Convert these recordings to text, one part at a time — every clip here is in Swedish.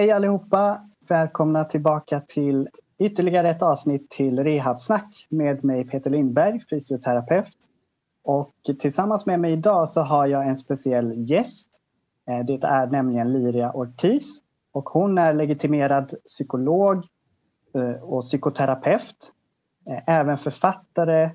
Hej allihopa! Välkomna tillbaka till ytterligare ett avsnitt till Rehabsnack med mig Peter Lindberg, fysioterapeut. Och tillsammans med mig idag så har jag en speciell gäst. Eh, det är nämligen Liria Ortiz och hon är legitimerad psykolog eh, och psykoterapeut. Eh, även författare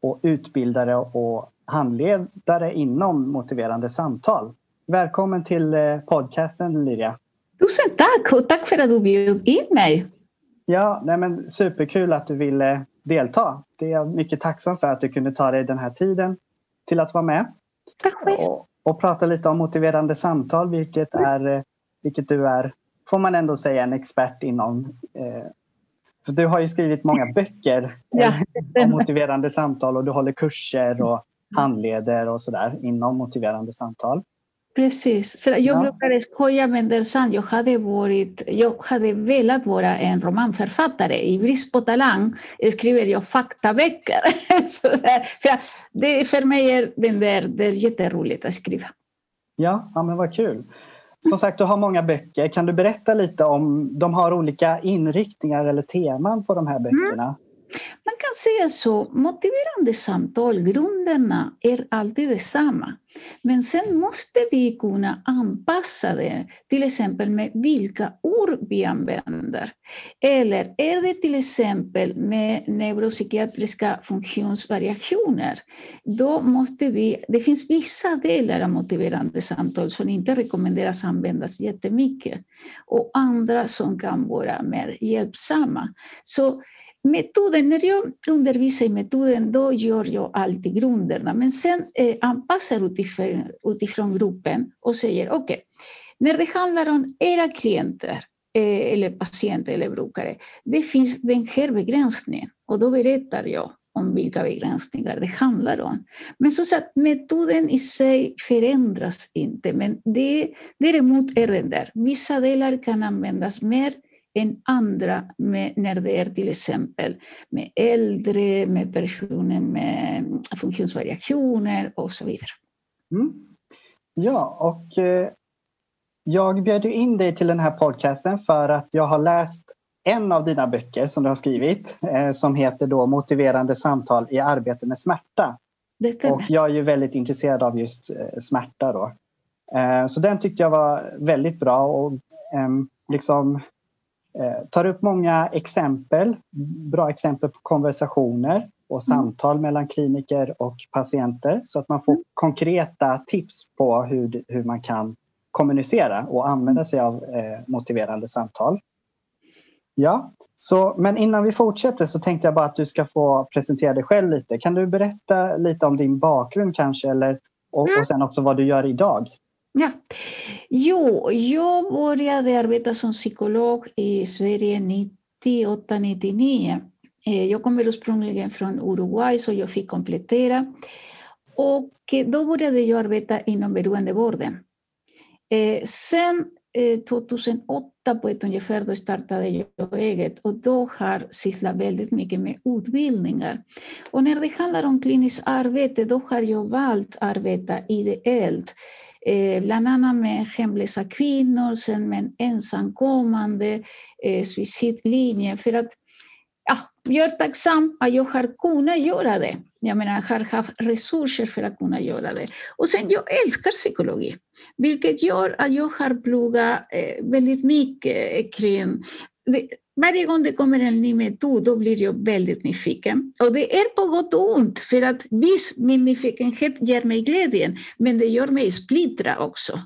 och utbildare och handledare inom motiverande samtal. Välkommen till podcasten Liria. Tusen tack och tack för att du bjöd in mig. Ja, nej men superkul att du ville delta. Det är jag mycket tacksam för att du kunde ta dig den här tiden till att vara med. Tack själv. Och, och prata lite om motiverande samtal, vilket, är, vilket du är, får man ändå säga, en expert inom. Eh, för du har ju skrivit många böcker ja, om motiverande samtal och du håller kurser och handleder och sådär inom motiverande samtal. Precis, för jag ja. brukar skoja med Dersan. Jag hade, varit, jag hade velat vara en romanförfattare. I brist på talang skriver jag faktaböcker. för det, för mig är den där, det är jätteroligt att skriva. Ja, ja men vad kul. Som sagt, du har många böcker. Kan du berätta lite om, de har olika inriktningar eller teman på de här böckerna? Mm. Man kan säga så, motiverande samtal, grunderna är alltid detsamma. Men sen måste vi kunna anpassa det, till exempel med vilka ord vi använder. Eller är det till exempel med neuropsykiatriska funktionsvariationer, då måste vi, det finns vissa delar av motiverande samtal som inte rekommenderas användas jättemycket och andra som kan vara mer hjälpsamma. Så Metoden, när jag undervisar i metoden då gör jag alltid grunderna men sen eh, anpassar utifrån, utifrån gruppen och säger okej, okay, när det handlar om era klienter eh, eller patienter eller brukare, det finns den här begränsningen och då berättar jag om vilka begränsningar det handlar om. Men så att metoden i sig förändras inte, men det, däremot är den där. Vissa delar kan användas mer än andra med, när det är till exempel med äldre, med personer med funktionsvariationer och så vidare. Mm. Ja, och eh, jag bjöd in dig till den här podcasten för att jag har läst en av dina böcker som du har skrivit eh, som heter då Motiverande samtal i arbete med smärta. Och jag är ju väldigt intresserad av just eh, smärta då. Så den tyckte jag var väldigt bra och ehm, liksom tar upp många exempel, bra exempel på konversationer och mm. samtal mellan kliniker och patienter så att man får mm. konkreta tips på hur, hur man kan kommunicera och använda mm. sig av eh, motiverande samtal. Ja, så, men innan vi fortsätter så tänkte jag bara att du ska få presentera dig själv lite. Kan du berätta lite om din bakgrund kanske eller, och, och sen också vad du gör idag? Ja. Jo, jag började arbeta som psykolog i Sverige 98-99. Jag kommer eh, ursprungligen från Uruguay så jag fick komplettera. Och då började jag arbeta inom beroendevården. Eh, sen 2008 på ett ungefär då startade jag eget och då har sysslat väldigt mycket med utbildningar. Och när det handlar om kliniskt arbete då har jag valt att arbeta ideellt eh, bland annat med hemlösa kvinnor, sen med en ensamkommande eh, suicidlinje. För att ah, ja, jag är tacksam att jag har kunnat göra det. Jag menar, jag har haft resurser för att kunna göra det. Och sen, jag älskar psykologi, vilket gör att jag har pluggat eh, väldigt mycket eh, kring det, varje gång det kommer en ny metod då blir jag väldigt nyfiken. Och det är på gott och ont, för att visst, min nyfikenhet ger mig glädjen, men det gör mig splittrad också.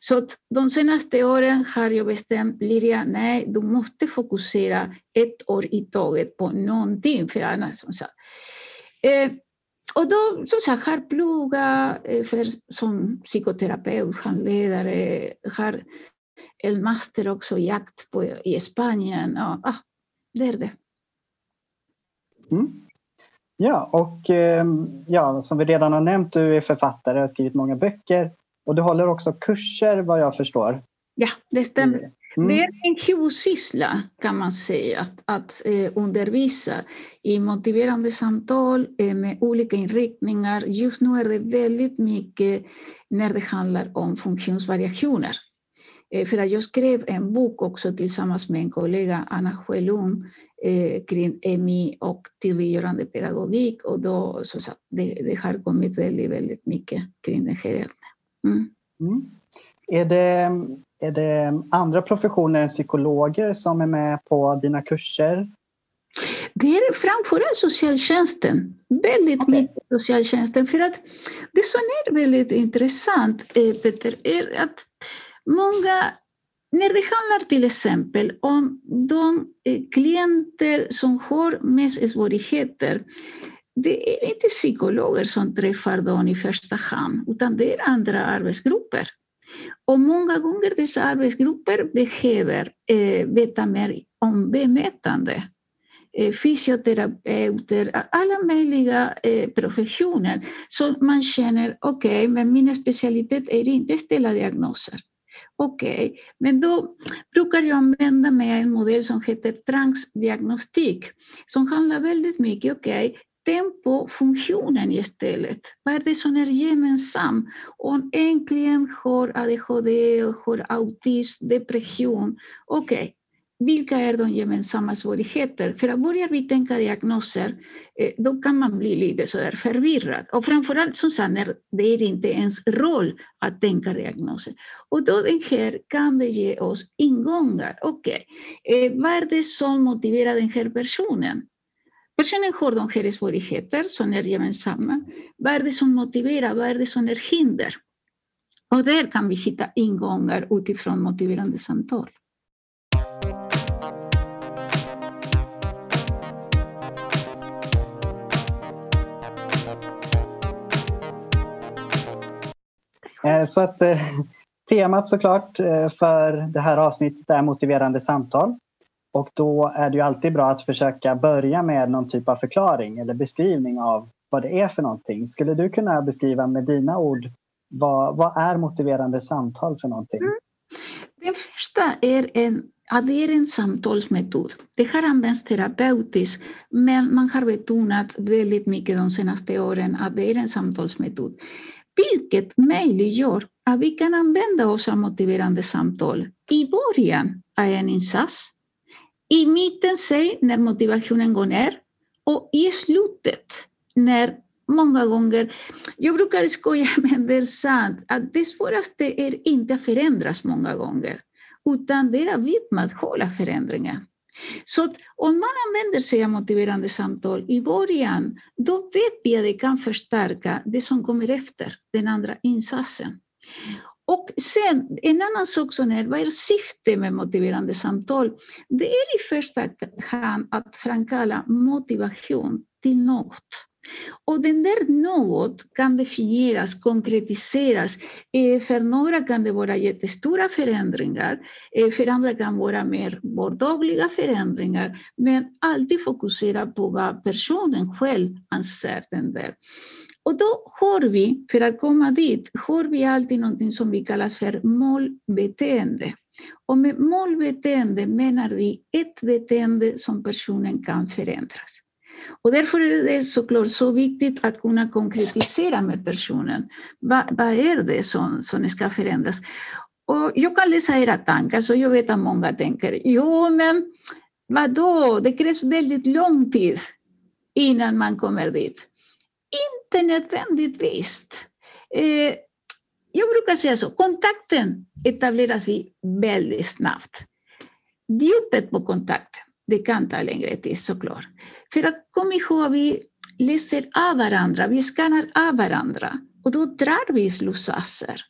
Så att de senaste åren har jag bestämt, Liria, nej, du måste fokusera ett år i taget på någonting, för annars... Som sagt. Eh, och då som sagt, har pluggat eh, för, som psykoterapeut, handledare, har el máster också i jakt på, i Spanien. Och, ah, det är det. Mm. Ja, och eh, ja, som vi redan har nämnt, du är författare och har skrivit många böcker. Och du håller också kurser vad jag förstår. Ja, det stämmer. Mm. Det är en huvudsyssla kan man säga, att, att eh, undervisa i motiverande samtal eh, med olika inriktningar. Just nu är det väldigt mycket när det handlar om funktionsvariationer. Eh, för att jag skrev en bok också tillsammans med en kollega, Anna Sjölund, eh, kring EMI och tydliggörande pedagogik och då så, så det, det, har kommit väldigt, väldigt mycket kring det här ämnet. Mm. Mm. Är, det, är det andra professioner än psykologer som är med på dina kurser? Det är framförallt socialtjänsten. Väldigt okay. mycket socialtjänsten. För att det som är väldigt intressant, eh, Peter, är att många när det handlar till exempel om de klienter som har mest svårigheter, det är inte psykologer som träffar dem i första hand, utan det är andra arbetsgrupper. Och många gånger dessa arbetsgrupper behöver eh, veta mer om bemötande. Eh, fysioterapeuter, alla möjliga eh, professioner. Så man känner, okej, okay, men min specialitet är inte att ställa diagnoser. Okej, okay. men då brukar jag använda mig av en modell som heter transdiagnostik som handlar väldigt mycket, okej, okay, tempofunktionen istället. Vad är det som är gemensamt? Om en klient har ADHD, har autism, depression, okej, okay, vilka är de gemensamma svårigheter? För att börjar vi tänka diagnoser, eh, då kan man bli lite sådär förvirrad. Och framförallt som sagt, det är inte ens roll att tänka diagnoser. Och då den här kan det ge oss ingångar. Okej, okay. eh, vad är det som motiverar den här personen? Personen har de här svårigheter som är gemensamma. Vad är det som motiverar? Vad är det som är hinder? Och där kan vi hitta ingångar utifrån motiverande samtal. Eh, så att eh, temat såklart eh, för det här avsnittet är motiverande samtal. Och då är det ju alltid bra att försöka börja med någon typ av förklaring eller beskrivning av vad det är för någonting. Skulle du kunna beskriva med dina ord vad, vad är motiverande samtal för någonting? Mm. Den första är en, ja, det är en samtalsmetod. Det har använts terapeutiskt men man har betonat väldigt mycket de senaste åren att det är en samtalsmetod vilket möjliggör att vi kan använda oss av motiverande samtal. I början av en insats, i mitten, sig när motivationen går ner. Och i slutet när många gånger, jag brukar skoja men det är sant, att det svåraste är inte att förändras många gånger, utan det är att vidmakthålla förändringen. Så om man använder sig av motiverande samtal i början, då vet vi att det kan förstärka det som kommer efter, den andra insatsen. Och sen en annan sak som är, vad är syftet med motiverande samtal? Det är i första hand att framkalla motivation till något. Och den där något kan definieras, konkretiseras. Eh, för några kan det vara jättestora förändringar, eh, för andra kan det vara mer vardagliga förändringar, men alltid fokusera på vad personen själv anser den där. Och då har vi, för att komma dit, har vi alltid något som vi kallar för målbeteende. Och med målbeteende menar vi ett beteende som personen kan förändras. Och därför är det såklart så viktigt att kunna konkretisera med personen. Vad, vad är det som, som ska förändras? Och jag kan läsa era tankar, så jag vet att många tänker, jo men vadå, det krävs väldigt lång tid innan man kommer dit. Inte nödvändigtvis. Eh, jag brukar säga så, kontakten etableras vi väldigt snabbt. Djupet på kontakten, det kan ta längre tid såklart. För att kom ihåg, vi läser av varandra, vi skannar av varandra och då drar vi slutsatser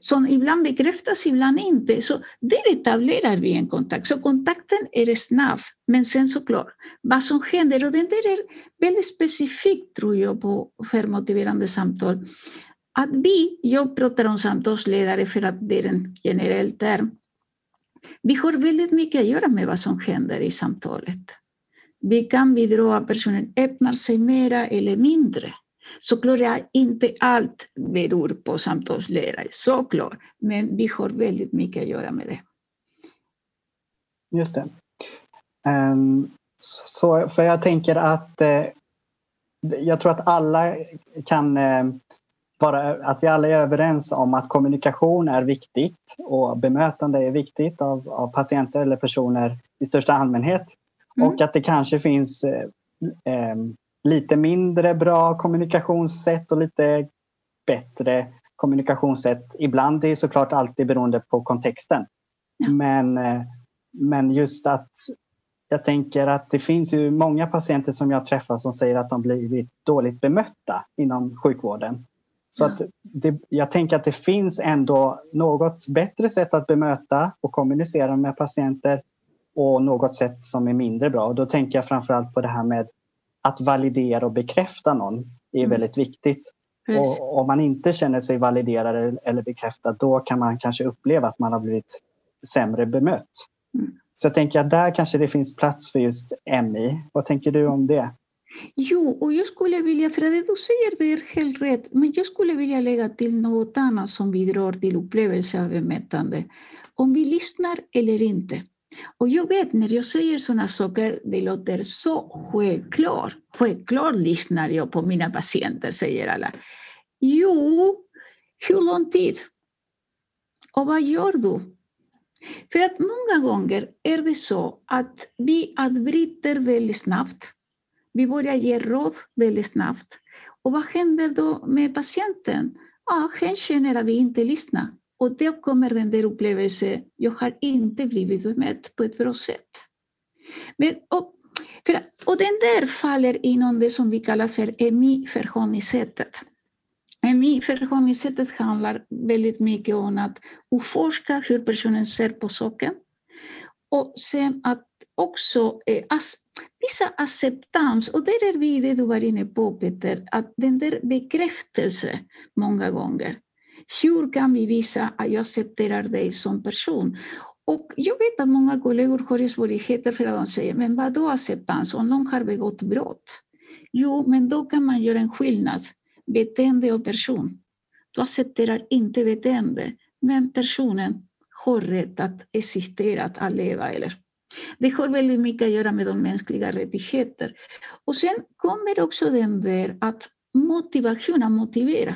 som ibland bekräftas, ibland inte. Så där etablerar vi en kontakt. Så kontakten är snabb, men sen såklart vad som händer, och det där är väldigt specifikt tror jag på för motiverande samtal, att vi, jag pratar om samtalsledare för att det är en generell term, vi har väldigt mycket att göra med vad som händer i samtalet. Vi kan bidra att personen öppnar sig mera eller mindre. Såklart är inte allt beror på samtalslärare, såklart. Men vi har väldigt mycket att göra med det. Just det. Um, så, för jag tänker att uh, jag tror att alla kan uh, bara att vi alla är överens om att kommunikation är viktigt och bemötande är viktigt av, av patienter eller personer i största allmänhet. Mm. Och att det kanske finns eh, eh, lite mindre bra kommunikationssätt och lite bättre kommunikationssätt. Ibland det är såklart alltid beroende på kontexten. Ja. Men, eh, men just att jag tänker att det finns ju många patienter som jag träffar som säger att de blivit dåligt bemötta inom sjukvården. Så att det, jag tänker att det finns ändå något bättre sätt att bemöta och kommunicera med patienter och något sätt som är mindre bra. Och då tänker jag framförallt på det här med att validera och bekräfta någon är mm. väldigt viktigt. Och om man inte känner sig validerad eller bekräftad då kan man kanske uppleva att man har blivit sämre bemött. Mm. Så jag tänker att där kanske det finns plats för just MI. Vad tänker du om det? Jo, och jag skulle vilja, för det du säger det är helt rätt, men jag skulle vilja lägga till något annat som bidrar till upplevelse av bemötande. Om vi lyssnar eller inte. Och jag vet när jag säger sådana saker, det låter så självklart. Självklart lyssnar jag på mina patienter, säger alla. Jo, hur lång tid? Och vad gör du? För att många gånger är det så att vi avbryter väldigt snabbt. Vi börjar ge råd väldigt snabbt. Och vad händer då med patienten? Ja, ah, hen känner att vi inte lyssnar. Och då kommer den där upplevelsen, jag har inte blivit bemött på ett bra sätt. Men, och, för, och den där faller inom det som vi kallar för EMI-förhållningssättet. EMI-förhållningssättet handlar väldigt mycket om att utforska hur personen ser på saken. Och sen att också eh, as, visa acceptans. Och där är vi det du var inne på Peter, att den där bekräftelse många gånger. Hur kan vi visa att jag accepterar dig som person? Och jag vet att många kollegor har svårigheter för att de säger, men vad då acceptans om någon har begått brott? Jo, men då kan man göra en skillnad, beteende och person. Du accepterar inte beteende, men personen har rätt att existera, att leva. Eller. Det har väldigt mycket att göra med de mänskliga rättigheter. Och sen kommer också den där att motivation, att motivera.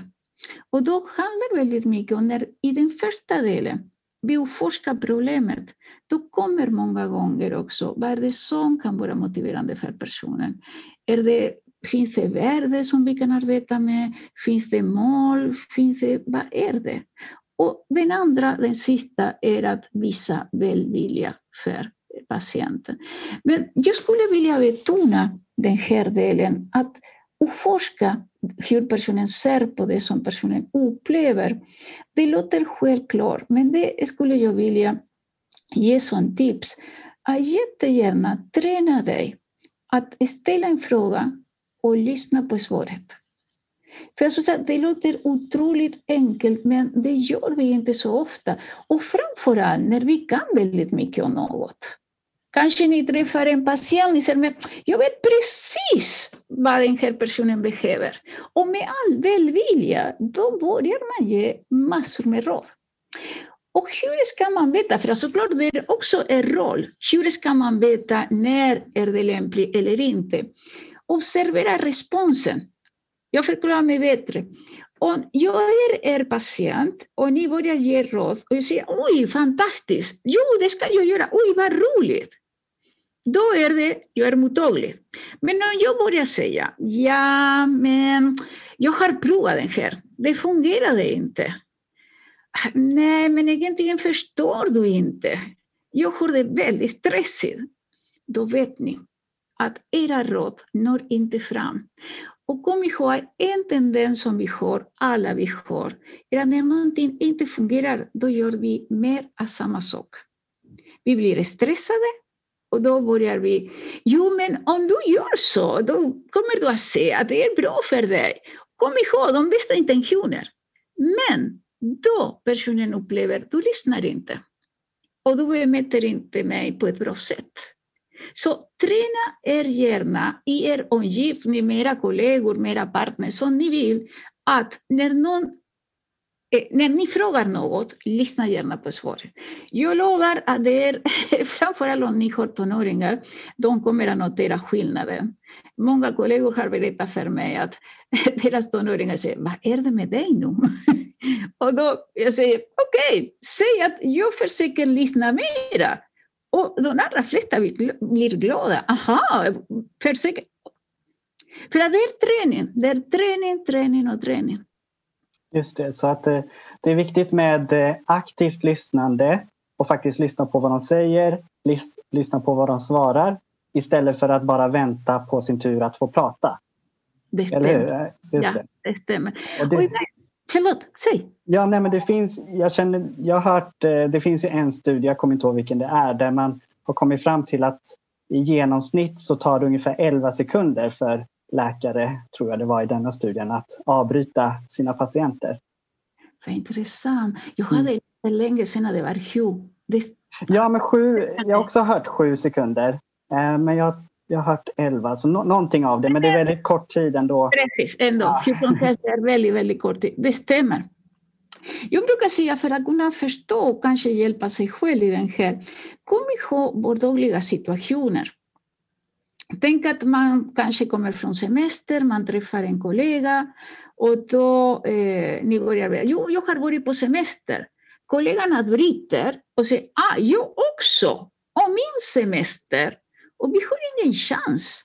Och då handlar väldigt mycket om när i den första delen vi utforskar problemet, då kommer många gånger också vad är det som kan vara motiverande för personen. Är det, finns det värde som vi kan arbeta med? Finns det mål? Finns det, vad är det? Och den andra, den sista, är att visa välvilja för patienten. Men jag skulle vilja betona den här delen att utforska hur personen ser på det som personen upplever. Det låter självklart, men det skulle jag vilja ge som tips. Att jättegärna träna dig att ställa en fråga och lyssna på svaret. För alltså, det låter otroligt enkelt, men det gör vi inte så ofta. Och framförallt när vi kan väldigt mycket om något. Kanske ni träffar en patient och säger, men jag vet precis vad den här personen behöver. Och med all välvilja, då börjar man ge massor med råd. Och hur ska man veta, för såklart det är också en roll, hur ska man veta när är det lämpligt eller inte? Observera responsen. Jag förklarar mig bättre. Om jag är er patient och ni börjar ge råd och jag säger oj, fantastiskt, jo, det ska jag göra, oj, vad roligt då är det, jag är mottaglig. Men om jag börjar säga, ja men jag har provat den här, det fungerade inte. Nej, men egentligen förstår du inte. Jag har det väldigt stressigt. Då vet ni att era råd når inte fram. Och kom ihåg, en tendens som vi har, alla vi har, är att när någonting inte fungerar, då gör vi mer av samma sak. Vi blir stressade och då börjar vi, jo men om du gör så, då kommer du att se att det är bra för dig. Kom ihåg de bästa intentioner. Men då personen upplever, du lyssnar inte. Och du bemöter inte mig på ett bra sätt. Så träna er gärna i er omgivning, med era kollegor, med era partners, som ni vill, att när någon eh, när ni frågar något, lyssna gärna på svaret. Jag lovar att det är, framförallt om ni har tonåringar, de kommer att notera skillnaden. Många kollegor har berättat för mig att deras tonåringar säger, vad är det med dig nu? och då jag säger, okej, okay, säg att jag försöker lyssna mera. Och de allra flesta blir glada. Aha, försöker. För att det är träning, det är träning, träning och träning. Just det, så att det, det är viktigt med eh, aktivt lyssnande och faktiskt lyssna på vad de säger, lys, lyssna på vad de svarar istället för att bara vänta på sin tur att få prata. Det stämmer. Eller hur? Just ja, det. det stämmer. Och det, förlåt, säg. Ja, nej, men det finns, jag, känner, jag har hört, eh, det finns ju en studie, jag kommer inte ihåg vilken det är, där man har kommit fram till att i genomsnitt så tar det ungefär 11 sekunder för läkare, tror jag det var i denna studien, att avbryta sina patienter. Vad intressant. Jag hade mm. länge sedan det var sju. Det... Ja, men sju, jag har också hört sju sekunder. Eh, men jag, jag har hört elva, så no, någonting av det. Men det är väldigt kort tid ändå. Precis, ändå. Ja. 14 är väldigt, väldigt kort tid. Det stämmer. Jag brukar säga för att kunna förstå och kanske hjälpa sig själv i den här, kom ihåg vardagliga situationer. Tänk att man kanske kommer från semester, man träffar en kollega och då eh, ni börjar jo, jag har varit på semester. Kollegan bryter och säger, ah, jag också, och min semester. Och vi har ingen chans.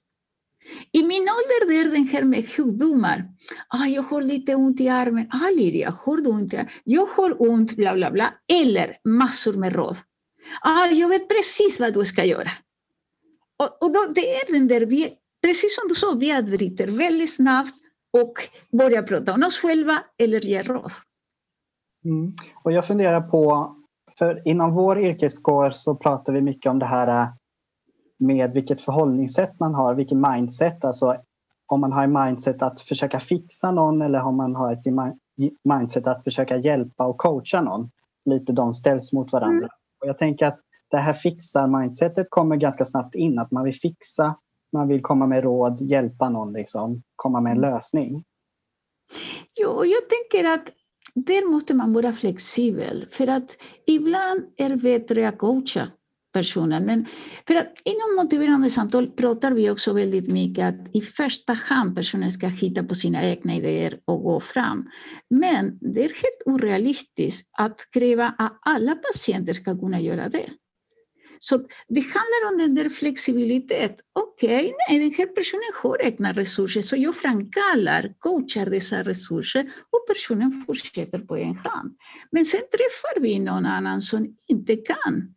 I min ålder det är den här med sjukdomar. Ah, jag har lite ont i armen. Ah, Liria, har du ont i armen? Jag har ont, bla bla bla. Eller massor med råd. Ah, jag vet precis vad du ska göra. Och, och då, det är den där, vi, precis som du sa, vi avbryter väldigt snabbt och börjar prata om oss själva eller ge råd. Mm. Och jag funderar på, för inom vår yrkeskår så pratar vi mycket om det här äh, med vilket förhållningssätt man har, vilket mindset. Alltså om man har en mindset att försöka fixa någon eller om man har ett mindset att försöka hjälpa och coacha någon. Lite de ställs mot varandra. Mm. Och jag tänker att det här fixar-mindsetet kommer ganska snabbt in. Att man vill fixa, man vill komma med råd, hjälpa någon, liksom, komma med en mm. lösning. Jo, jag tänker att där måste man vara flexibel. För att ibland är det bättre att coacha personen. Men för att inom motiverande samtal pratar vi också väldigt mycket att i första hand personen ska hitta på sina egna idéer och gå fram. Men det är helt orealistiskt att kräva att alla patienter ska kunna göra det. Så det handlar om den där flexibilitet. Okej, okay, nej, den här personen har egna resurser, så jag framkallar, coachar dessa resurser och personen fortsätter på en hand. Men sen träffar vi någon annan som inte eh, kan.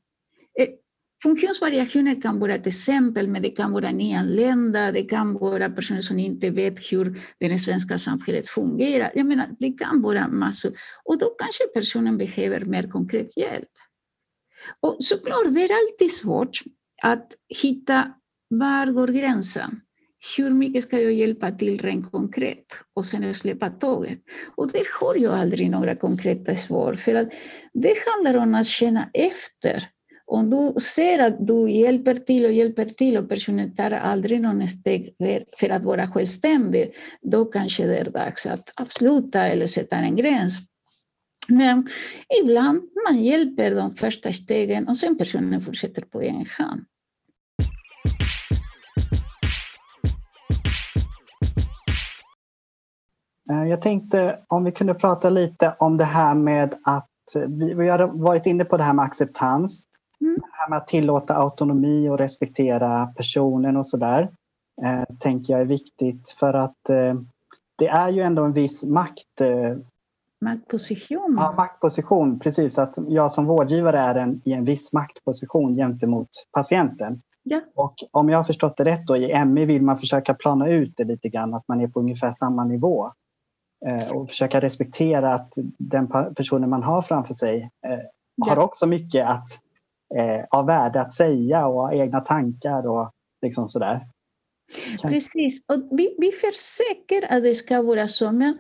Funktionsvariationer kan vara ett exempel, men det kan vara nyanlända, det kan vara personer som inte vet hur det svenska samhället fungerar. Jag menar, det kan vara massor. Och då kanske personen behöver mer konkret hjälp. Och såklart, det är alltid svårt att hitta var går gränsen? Hur mycket ska jag hjälpa till rent konkret och sen släppa taget? Och där har jag aldrig några konkreta svar för att det handlar om att känna efter. Om du ser att du hjälper till och hjälper till och personen tar aldrig någon steg för att vara självständig, då kanske det är dags att avsluta eller sätta en gräns. Men ibland man hjälper de första stegen och sen personen fortsätter på egen hand. Eh, jag tänkte om vi kunde prata lite om det här med att vi, vi har varit inne på det här med acceptans. Mm. Det här med att tillåta autonomi och respektera personen och sådär. Eh, tänker jag är viktigt för att eh, det är ju ändå en viss makt eh, Maktposition? Ja, maktposition, precis. Att jag som vårdgivare är en, i en viss maktposition gentemot patienten. Ja. Och om jag har förstått det rätt då, i MI vill man försöka plana ut det lite grann, att man är på ungefär samma nivå. Eh, och försöka respektera att den personen man har framför sig eh, ja. har också mycket att, eh, av värde att säga och egna tankar och liksom sådär. Precis, och vi, vi försöker att det ska vara så, men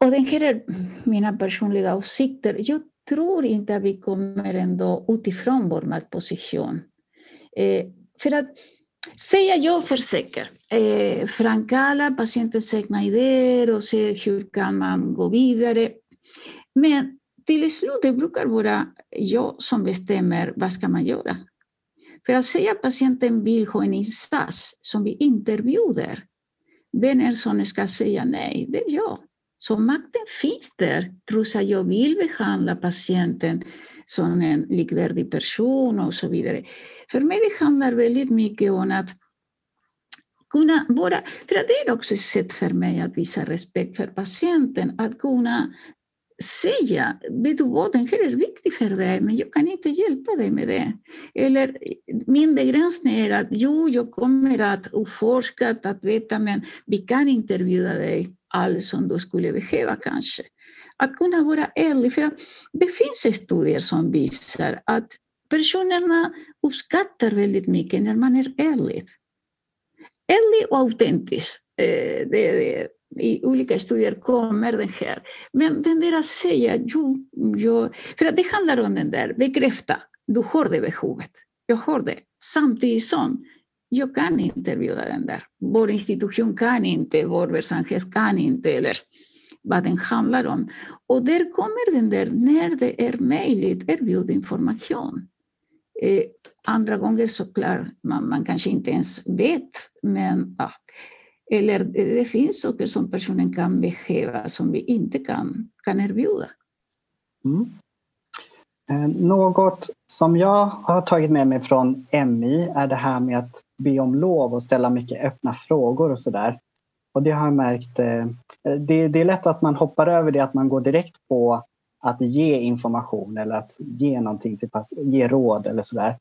och det här är mina personliga åsikter. Oh, jag tror inte att vi kommer ändå utifrån vår maktposition. Eh, för att säga jag försöker eh, framkalla patientens egna idéer och se hur kan man gå vidare. Men till slut det brukar vara jag som bestämmer vad ska man göra. För att säga att patienten vill ha en insats som vi interbjuder, vem är som ska säga nej? Det är jag. Så makten finns där, trots att jag vill behandla patienten som en likvärdig person och så vidare. För mig det handlar väldigt mycket om att kunna vara, för det är också ett sätt för mig att visa respekt för patienten, att kunna säga, vet du vad, den här är viktig för dig, men jag kan inte hjälpa dig med det. Eller min begränsning är att jo, jag kommer att utforska, att veta, men vi kan inte erbjuda dig allt som du skulle behöva kanske. Att kunna vara ärlig, för det finns studier som visar att personerna uppskattar väldigt mycket när man är ärlig. Ärlig och autentisk. Eh, det, det, i olika studier kommer det här. Men den där att säga, jo, jo, för att det handlar om den där, bekräfta, du har det behovet. Jag har det. Samtidigt som jag kan inte erbjuda den där. Vår institution kan inte, vår verksamhet kan inte, eller vad den handlar om. Och där kommer den där, när det är möjligt, erbjuda information. Eh, andra gånger såklart, man, man kanske inte ens vet, men ja. Eller eh, det finns saker som personen kan behöva som vi inte kan, kan erbjuda. Mm. Eh, något som jag har tagit med mig från MI är det här med att be om lov och ställa mycket öppna frågor och sådär. Och det har jag märkt, eh, det, det, är lätt att man hoppar över det, att man går direkt på att ge information eller att ge någonting till pass, ge råd eller sådär.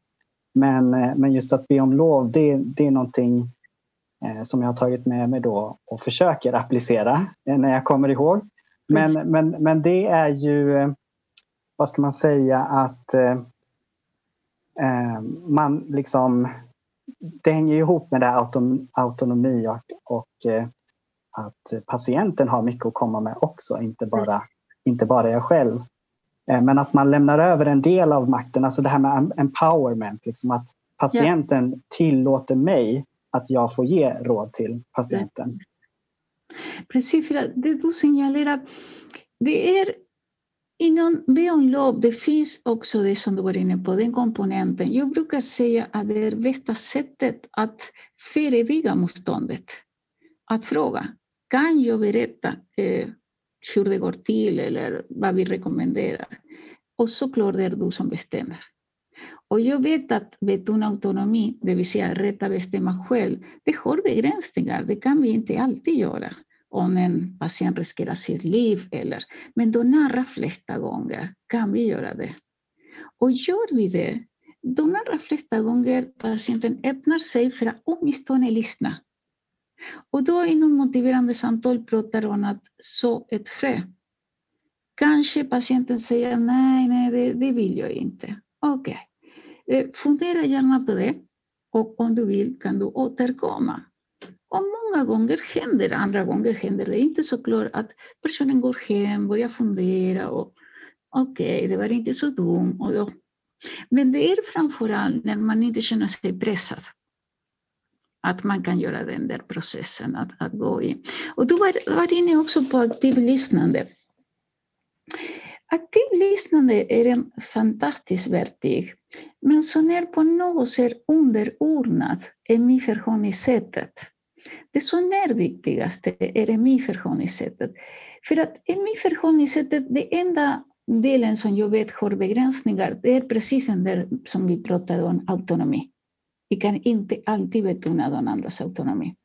Men, men just att be om lov, det, det är någonting som jag har tagit med mig då och försöker applicera när jag kommer ihåg. Men, men, men det är ju vad ska man säga, att eh, eh, man liksom... Det hänger ihop med det auton, autonomi och, och eh, att patienten har mycket att komma med också, inte bara, inte bara jag själv. Eh, men att man lämnar över en del av makten, alltså det här med empowerment, liksom att patienten ja. tillåter mig att jag får ge råd till patienten. Precis, för det du signalerar, det är Inom Beyond det finns också det som du var inne på, den komponenten. Jag brukar säga att det är bästa sättet att förebygga motståndet. Att fråga, kan jag berätta eh, hur det går till eller vad vi rekommenderar? Och såklart det är du som bestämmer. Och jag vet att betona autonomi, det vill säga rätt att bestämma själv, det har begränsningar. Det kan vi inte alltid göra om en patient riskerar sitt liv. Eller, men de allra flesta gånger kan vi göra det. Och gör vi det, de allra flesta gånger patienten öppnar sig för att åtminstone lyssna. Och då inom motiverande samtal pratar hon att så ett frö. Kanske patienten säger nej, nej, det, det vill jag inte. Okej, okay. Eh, fundera gärna på det. Och om du vill kan du återkomma. Och många gånger händer andra gånger händer det inte så klart att personen går hem, börjar fundera och okej, okay, det var inte så dumt. Och då. Men det är framförallt när man inte känner sig pressad att man kan göra den där processen att, att gå in. Och du var, var inne också på aktivt lyssnande. Aktivt lyssnande är en fantastisk verktyg, men som är på något sätt underordnat MI-förhållningssättet. Det som är viktigaste är MI-förhållningssättet. För att MI-förhållningssättet, det enda delen som jag vet har begränsningar, det är precis den där som vi pratade om, autonomi. Vi kan inte alltid betona de andras autonomi.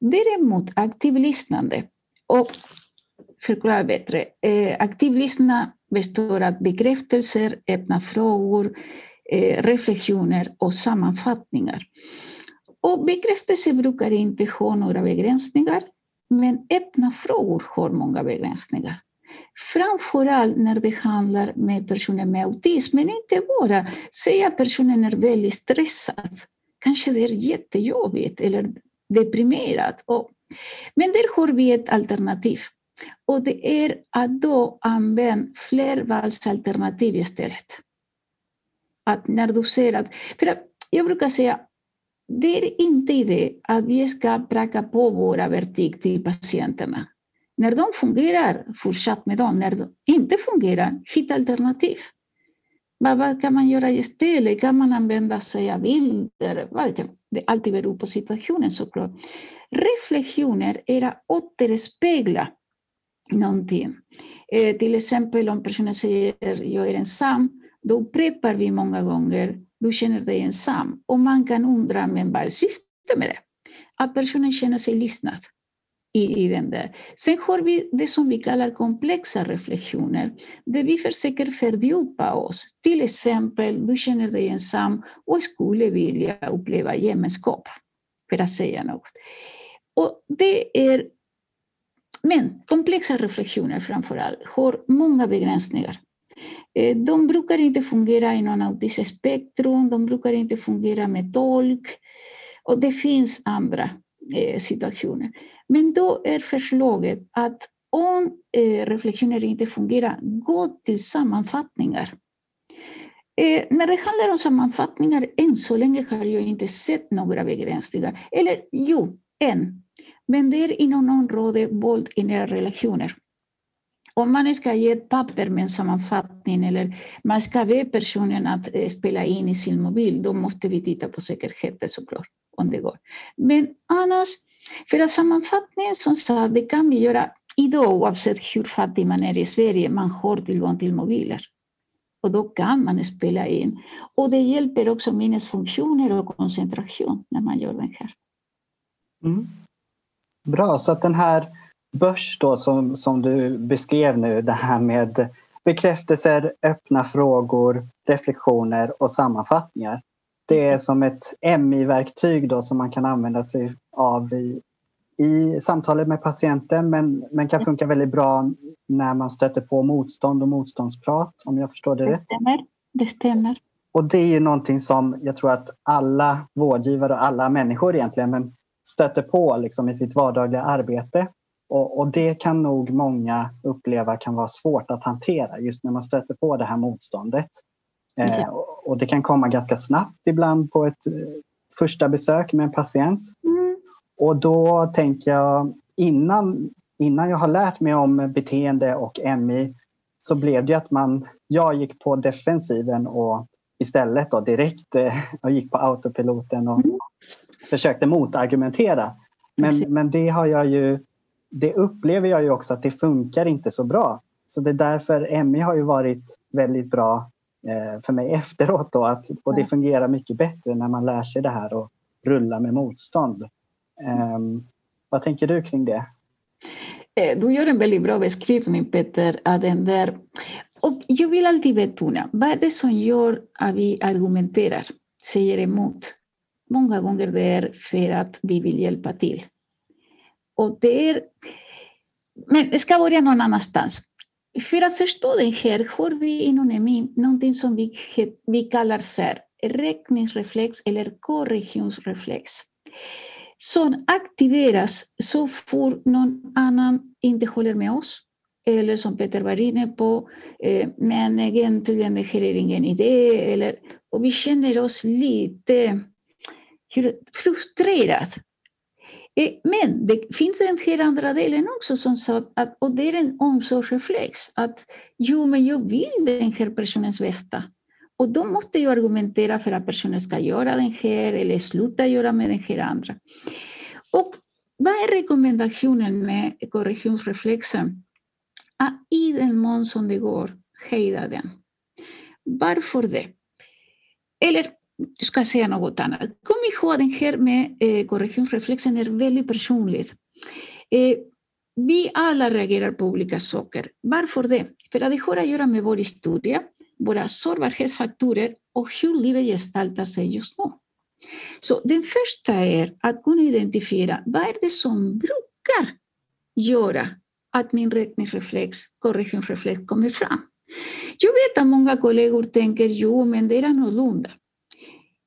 Däremot aktivlyssnande, och förklara bättre, eh, aktivlyssna består av bekräftelser, öppna frågor, Eh, reflektioner och sammanfattningar. Och bekräftelse brukar inte ha några begränsningar, men öppna frågor har många begränsningar. Framförallt när det handlar med personer med autism, men inte bara. Säg att personen är väldigt stressad. Kanske det är jättejobbigt eller deprimerad. Och, men där har vi ett alternativ. Och det är att då använda flervalsalternativ istället. Att när du ser att... För jag brukar säga det är inte att vi ska pracka på våra verktyg till patienterna. När de fungerar, fortsatt med dem. När de inte fungerar, hitta alternativ. Vad kan man göra istället? Kan man använda sig av bilder? Det alltid beror på situationen såklart. Reflektioner är att återspegla någonting. Eh, till exempel om personen säger jag är ensam, då upprepar vi många gånger du känner dig ensam. Och man kan undra, men vad är syftet med det? Att personen känner sig lyssnad i, i den där. Sen har vi det som vi kallar komplexa reflektioner, där vi försöker fördjupa oss. Till exempel, du känner dig ensam och skulle vilja uppleva gemenskap, för att säga något. Och det är, men komplexa reflektioner framför allt har många begränsningar. Eh, de brukar inte fungera inom autismspektrum, de brukar inte fungera med tolk. Och det finns andra eh, situationer. Men då är förslaget att om eh, reflektioner inte fungerar, gå till sammanfattningar. Eh, när det handlar om sammanfattningar, än så länge har jag inte sett några begränsningar. Eller jo, en. Men det är inom området våld i nära relationer. Om man ska ge ett papper med en sammanfattning eller man ska be personen att eh, spela in i sin mobil, då måste vi titta på säkerheten såklart, om det går. Men annars, för att sammanfattningen som sagt, det kan vi göra idag oavsett hur fattig man är i Sverige, man har tillgång till mobiler. Och då kan man spela in. Och det hjälper också minnesfunktioner och koncentration när man gör den här. Mm. Bra, så att den här börs då som, som du beskrev nu, det här med bekräftelser, öppna frågor, reflektioner och sammanfattningar. Det är som ett MI-verktyg då som man kan använda sig av i, i samtalet med patienten men, men kan funka väldigt bra när man stöter på motstånd och motståndsprat om jag förstår det, det rätt. Stämmer. Det stämmer. Och det är ju någonting som jag tror att alla vårdgivare och alla människor egentligen men stöter på liksom i sitt vardagliga arbete. Och, och, det kan nog många uppleva kan vara svårt att hantera just när man stöter på det här motståndet. Okay. Eh, och det kan komma ganska snabbt ibland på ett eh, första besök med en patient. Mm. Och då tänker jag innan, innan jag har lärt mig om beteende och MI så blev det att man, jag gick på defensiven och istället då direkt eh, och gick på autopiloten och mm. försökte motargumentera. Men, men det har jag ju det upplever jag ju också att det funkar inte så bra. Så det är därför ME har ju varit väldigt bra eh, för mig efteråt då, att, och det fungerar mycket bättre när man lär sig det här och rulla med motstånd. Um, vad tänker du kring det? Eh, du gör en väldigt bra beskrivning Peter, av den där. Och jag vill alltid betona, vad är det som gör att vi argumenterar, säger emot? Många gånger det är för att vi vill hjälpa till. Och det är, men det ska börja någon annanstans. För att förstå det här har vi inom EMI någonting som vi, vi kallar för räkningsreflex eller korrektionsreflex. Som aktiveras så fort någon annan inte håller med oss. Eller som Peter var inne på, eh, men egentligen det här är ingen idé. Eller, och vi känner oss lite frustrerade men det finns den här andra delen också som sa att, och det är en omsorgsreflex, att jo men jag vill den här personens bästa. Och då måste jag argumentera för att personen ska göra den här eller sluta göra med den här andra. Och vad är rekommendationen med korrektionsreflexen? Att i den mån som det går hejda den. Varför det? Eller något annat. Kom den här med eh, korrektionsreflexen är väldigt personligt. Eh, vi alla reagerar på olika saker. Varför det? För att det har att göra med vår historia, våra sårbarhetsfaktorer och hur livet gestaltar sig just nu. Så den första är att kunna identifiera vad är det som brukar göra att min räkningsreflex, korrektionsreflex kommer fram. Jag vet att många kollegor tänker, jo men det är annorlunda.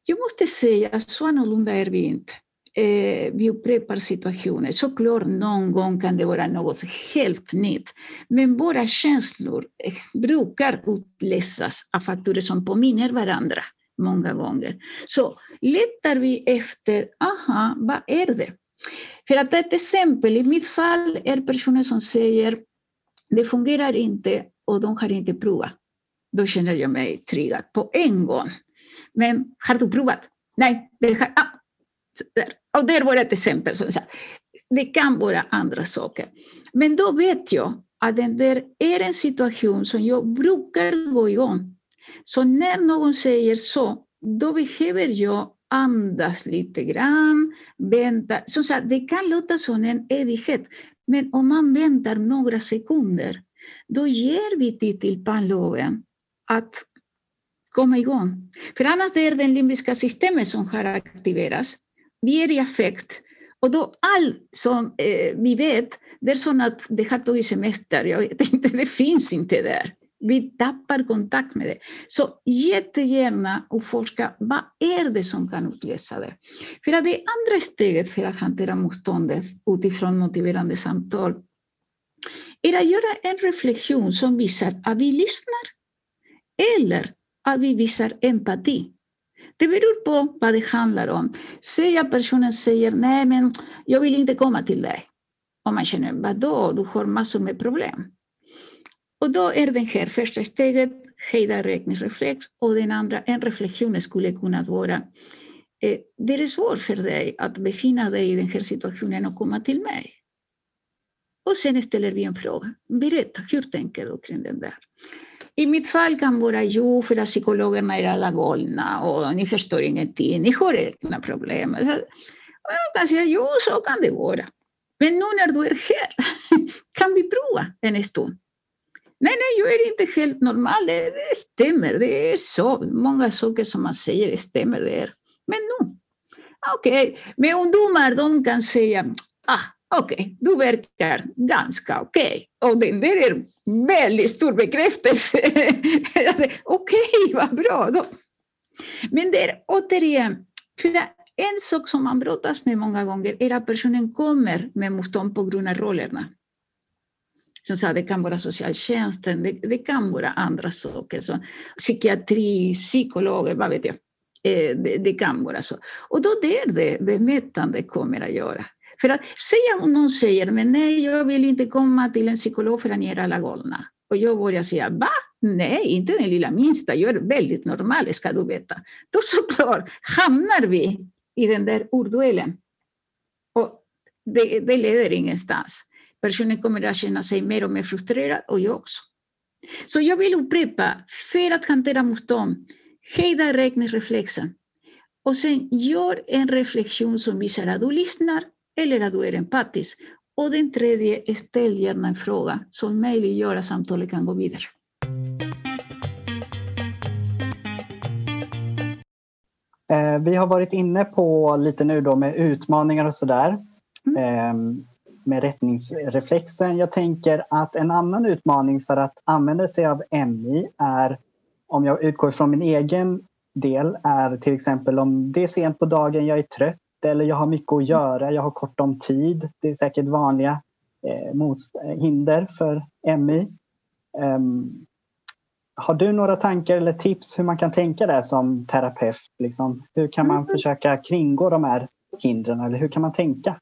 Jag måste säga, att så annorlunda är vi inte. Eh, vi upprepar situationer. Såklart någon gång kan det vara något helt nytt. Men våra känslor eh, brukar utläsas av faktorer som påminner varandra många gånger. Så letar vi efter, aha, vad är det? För att ta ett exempel, i mitt fall är personer som säger det fungerar inte och de har inte provat. Då känner jag mig triggad på en gång. Men har du provat? Nej, det har, ah, och det var ett exempel. Det kan vara andra saker. Men då vet jag att den där är en situation som jag brukar gå igång. Så när någon säger så, då behöver jag andas lite grann, vänta. Som sagt, det kan låta som en evighet, men om man väntar några sekunder, då ger vi tid till pannloben att komma igång. För annars är det limbiska systemet som har aktiverats. Vi är i affekt. Och då allt som eh, vi vet, det är som att det har tagit semester. Jag vet inte, det finns inte där. Vi tappar kontakt med det. Så jättegärna utforska vad är det som kan utlösa det. För att det andra steget för att hantera motståndet utifrån motiverande samtal är att göra en reflektion som visar att vi lyssnar eller att vi visar empati. Det beror på vad det handlar om. Säger personen säger nej, men jag vill inte komma till dig. Och man känner, vadå, du har massor med problem. Och då är det här första steget hejda räkningsreflex och den andra, en reflektion skulle kunna vara eh, det är svårt för dig att befinna dig i den här situationen och komma till mig. Och sen ställer vi en fråga. Berätta, hur tänker du kring den där? I mitt fall kan vara jo, för att psykologerna är alla galna och ni förstår ingenting, ni har egna problem. Så, jag kan säga jo, så kan det vara. Men nu när du är här, kan vi prova en stund? Nej, nej, jag är inte helt normal. Det, det stämmer. Det är så. Många saker som man säger stämmer. Det Men nu, okej. Ah, okay. Men ungdomar, de kan säga, ah, okej, okay, du verkar ganska okej. Okay. Och den där är väldigt stor bekräftelse. okej, okay, vad bra. Då. Men det är återigen, för en sak som man brottas med många gånger är att personen kommer med motstånd på grund av rollerna som sa det kan vara socialtjänsten, det, det kan vara andra saker, så psykiatri, psykologer, vad vet jag. Eh, det, det, kan vara så. Och då det är det bemötande kommer att göra. För att säga om någon säger, men nej, jag vill inte komma till en psykolog för att ni är alla galna. Och jag börjar säga, va? Nej, inte den lilla minsta, jag är väldigt normal, ska du veta. Då såklart hamnar vi i den där ordduellen. Och det, det leder ingenstans. Personen kommer att känna sig mer och mer frustrerad och jag också. Så jag vill upprepa, för att hantera motstånd, hejda räkningsreflexen och sen gör en reflektion som visar att du lyssnar eller att du är empatisk. Och den tredje, ställ gärna en fråga som möjliggör att samtalet kan gå vidare. Eh, vi har varit inne på lite nu då med utmaningar och sådär. Mm. Ehm, med rättningsreflexen. Jag tänker att en annan utmaning för att använda sig av MI är, om jag utgår från min egen del, är till exempel om det är sent på dagen, jag är trött eller jag har mycket att göra, jag har kort om tid. Det är säkert vanliga eh, hinder för MI. Um, ehm, har du några tankar eller tips hur man kan tänka det som terapeut? Liksom? Hur kan man mm. försöka kringgå de här hindren eller hur kan man tänka?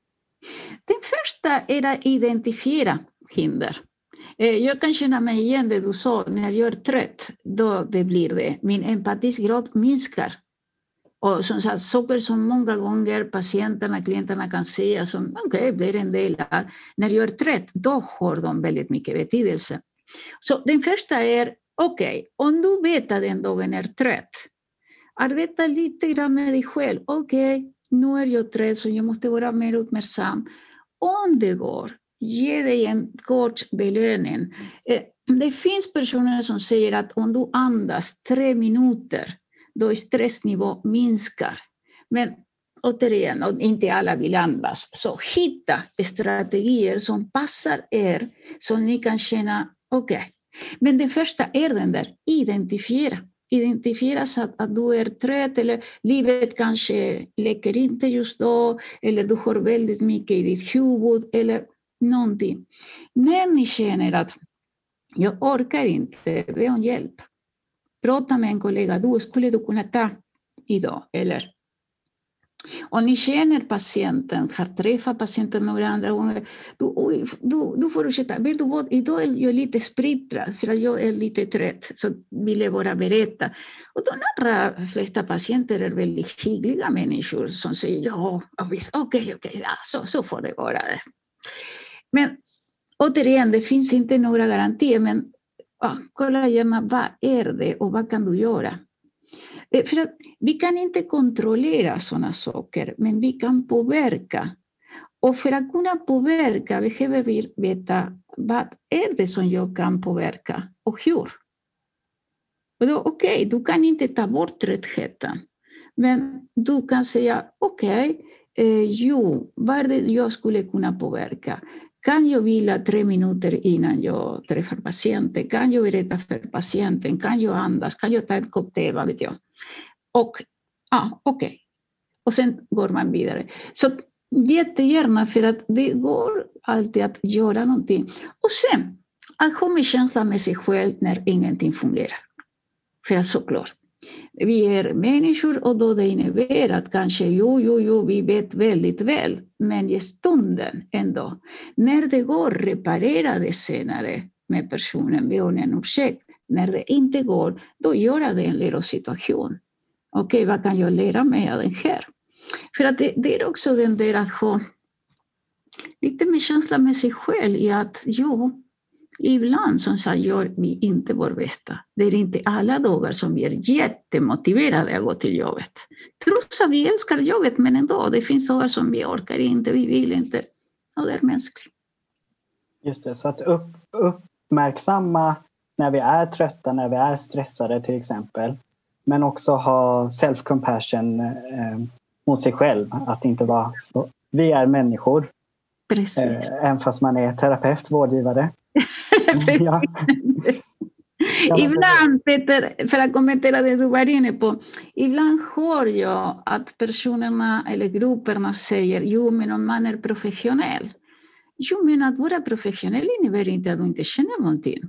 Den första är att identifiera hinder. Eh, jag kan känna mig igen det du sa, när jag är trött, då det blir det. Min empatisgrad minskar. Och som sagt, saker som många gånger patienterna, klienterna kan säga som okej, okay, det en del av, när jag är trött, då har de väldigt mycket betydelse. Så den första är, okej, okay, om du vet att den dagen är trött, arbeta lite grann med dig själv. Okej, okay, nu är jag trött så jag måste vara mer uppmärksam. Om det går, ge dig en kort belöning. Eh, det finns personer som säger att om du andas tre minuter, då stressnivån minskar. Men återigen, inte alla vill andas. Så hitta strategier som passar er, så ni kan känna, okej. Okay. Men det första är den där, identifiera identifieras att, att du är trött eller livet kanske läker inte just då eller du har väldigt mycket i ditt huvud eller någonting. När ni känner att jag orkar inte, be om hjälp. Prata med en kollega, du skulle du kunna ta idag eller Om ni känner patienten, har träffat patienten några andra gånger. Du, oj, du, du får ursäkta, vet du vad, idag är jag lite splittrad för att jag är lite trött, så vill jag bara berätta. Och de allra flesta patienter är väldigt hyggliga människor som säger ja, okej, okej, okay, ja, så, så får det vara. Men återigen, det finns inte några garantier, men ja, kolla gärna vad är det och vad kan du göra? Eh, för att vi kan inte kontrollera sådana saker, men vi kan påverka. Och för att kunna påverka behöver vi veta vad är det som jag kan påverka och hur. Okej, okay, du kan inte ta bort tröttheten, men du kan säga okej, okay, eh, jo, vad är det jag skulle kunna påverka? Kan jag vila tre minuter innan jag träffar patienten? Kan jag berätta för patienten? Kan jag andas? Kan jag ta en kopp te? Vad vet jag? Och ja, okej. Okay. Och sen går man vidare. Så jättegärna, för att det går alltid att göra någonting. Och sen att ha med känsla med sig själv när ingenting fungerar. För att såklart, vi är människor och då det innebär att kanske, jo, jo, jo, vi vet väldigt väl, men i stunden ändå, när det går reparera det senare med personen, be om en ursäkt. När det inte går, då gör det en lärosituation. Okej, okay, vad kan jag lära mig av den här? För att det, det är också den där att ha lite mer känsla med sig själv i att jo, Ibland som sagt gör vi inte vår bästa. Det är inte alla dagar som vi är jättemotiverade att gå till jobbet. Trots att vi älskar jobbet, men ändå, det finns dagar som vi orkar inte, vi vill inte. Och det är mänskligt. Just det, så att upp, uppmärksamma när vi är trötta, när vi är stressade till exempel. Men också ha self-compassion eh, mot sig själv. Att inte vara... Vi är människor. Precis. Eh, även fast man är terapeut, vårdgivare. ja. ibland, Peter, för att kommentera det du var inne på, ibland hör jag att personerna eller grupperna säger jo, men om man är professionell. Jo, men att vara professionell innebär inte att du inte känner någonting.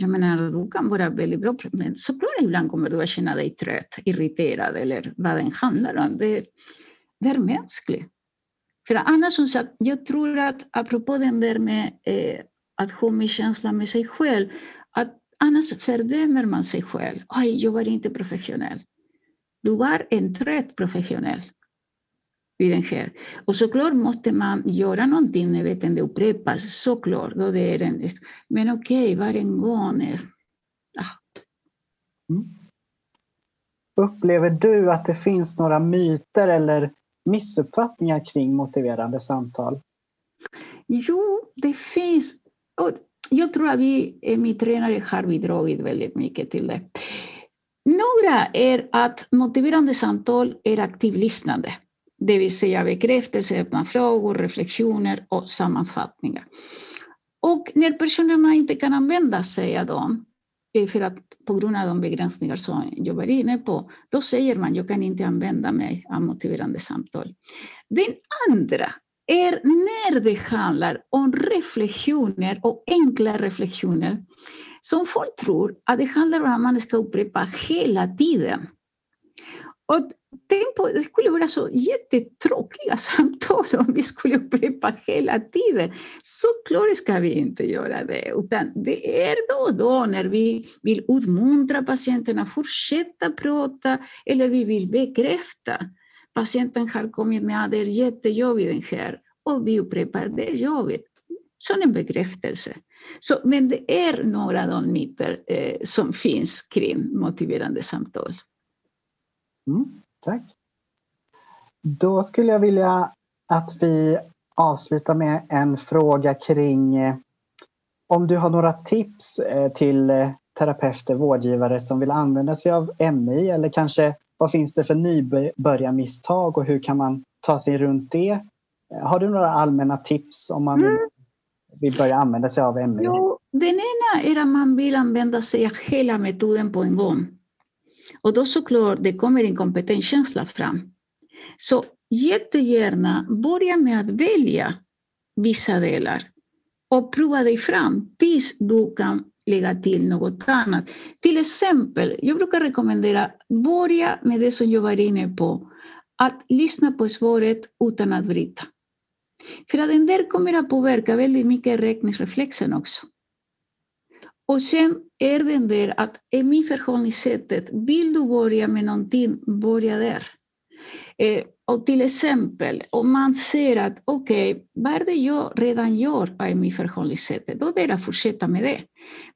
Jag menar, du kan vara väldigt bra, men såklart ibland kommer du att känna dig trött, irriterad eller vad den handlar om. Det, det är mänskligt. För annars, som sagt, jag tror att apropå den där med eh, att ha med känsla med sig själv. Att annars fördömer man sig själv. Oj, jag var inte professionell. Du var en trött professionell vid den här. Och såklart måste man göra någonting när det upprepas. Såklart, då det är en, men okej, okay, var en gång. Ah. Mm. Upplever du att det finns några myter eller missuppfattningar kring motiverande samtal? Jo, det finns och jag tror att vi, min tränare har bidragit väldigt mycket till det. Några är att motiverande samtal är aktivlyssnande, det vill säga bekräftelse, öppna frågor, reflektioner och sammanfattningar. Och när personerna inte kan använda sig av dem, eh, för att på grund av de begränsningar som jag var inne på, då säger man jag kan inte använda mig av motiverande samtal. Den andra är när det handlar om reflektioner och enkla reflektioner som folk tror att det handlar om att man ska upprepa hela tiden. Och tänk på, det skulle vara så jättetråkiga samtal om vi skulle upprepa hela tiden. Såklart ska vi inte göra det, utan det är då och då när vi vill utmuntra patienterna att fortsätta prata eller vi vill bekräfta patienten har kommit med att det är jättejobbigt den här och vi upprepar det är jobbigt som en ah, bekräftelse. Så, men det är några av de myter eh, som finns kring motiverande samtal. Mm, tack. Då skulle jag vilja att vi avslutar med en fråga kring eh, om du har några tips eh, till eh, terapeuter, vårdgivare som vill använda sig av MI eller kanske vad finns det för nybörjarmisstag och hur kan man ta sig runt det? Har du några allmänna tips om man mm. vill börja använda sig av MI? Jo, den ena är att man vill använda sig av hela metoden på en gång. Och då såklart, det kommer en kompetenskänsla fram. Så jättegärna börja med att välja vissa delar och prova dig fram tills du kan lägga till något annat. Till exempel, jag brukar rekommendera börja med det som jag var inne på. att lyssna på svaret utan att bryta. För att den där kommer att påverka väldigt mycket räkningsreflexen också. Och sen är den där att i min förhållningssättet, vill du börja med någonting, börja där. Eh, och till exempel om man ser att okej, okay, vad är det jag redan gör i mitt förhållningssätt, då är det att fortsätta med det.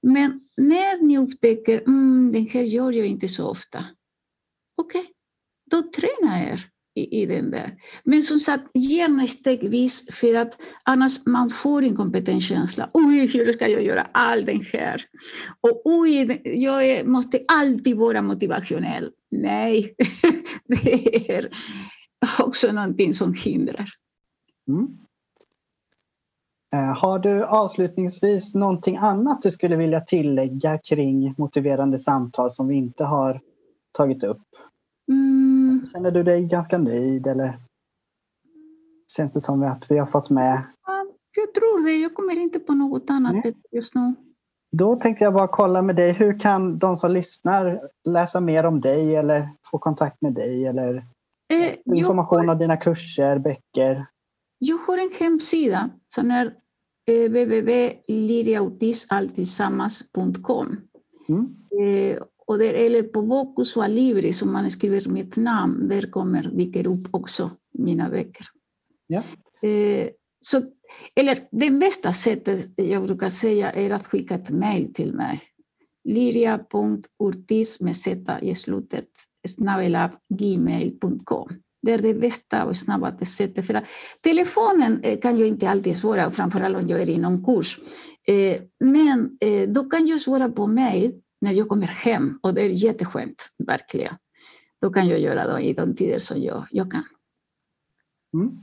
Men när ni upptäcker, mm, den här gör jag inte så ofta. Okej, okay, då tränar er i, i den där. Men som sagt, gärna stegvis för att annars man får en kompetenskänsla. Oj, hur ska jag göra all den här? Och oj, jag måste alltid vara motivationell. Nej, det är också någonting som hindrar. Mm. Eh, har du avslutningsvis någonting annat du skulle vilja tillägga kring motiverande samtal som vi inte har tagit upp? Mm. Känner du dig ganska nöjd eller känns det som att vi har fått med? Jag tror det. Jag kommer inte på något annat Nej. just nu. Då tänkte jag bara kolla med dig. Hur kan de som lyssnar läsa mer om dig eller få kontakt med dig eller eh, information om dina kurser, böcker? Jag har en hemsida som är eh, www.liriautisalltillsammans.com. Mm. Eh, och där, eller på Vocus och Alibri som man skriver mitt namn, där kommer, dyker upp också mina böcker. Ja. Eh, så, eller det bästa sättet jag brukar säga är att skicka ett mejl till mig. Liria.urtis med z i slutet snabelabgmail.com. Det är det bästa och snabbaste sättet. För telefonen eh, kan jag inte alltid svara, framförallt om jag är i någon kurs. Eh, men eh, då kan jag svara på mejl när jag kommer hem och det är jätteskönt, verkligen. Då kan jag göra det i de tider som jag, jag kan. Mm.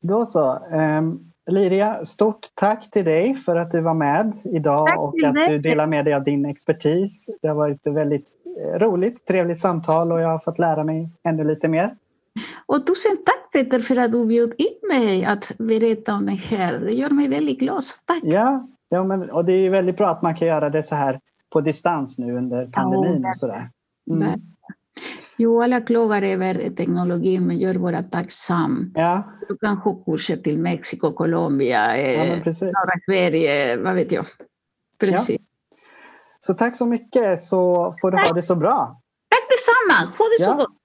Då så. Um, Liria, stort tack till dig för att du var med idag tack och att du delar med dig av din expertis. Det har varit ett väldigt eh, roligt, trevligt samtal och jag har fått lära mig ännu lite mer. Och tusen tack Peter för att du bjöd in mig att berätta om det här. Det gör mig väldigt glad. Tack! Ja, ja men, och det är väldigt bra att man kan göra det så här på distans nu under pandemin och sådär. Mm. Jo, alla klagar över teknologin, men jag är bara tacksam. Ja. Du kan ha kurser till Mexiko, Colombia, ja, norra Sverige, vad vet jag. Precis. Ja. Så tack så mycket så får du tack. ha det så bra. Tack detsamma, ha det så gott.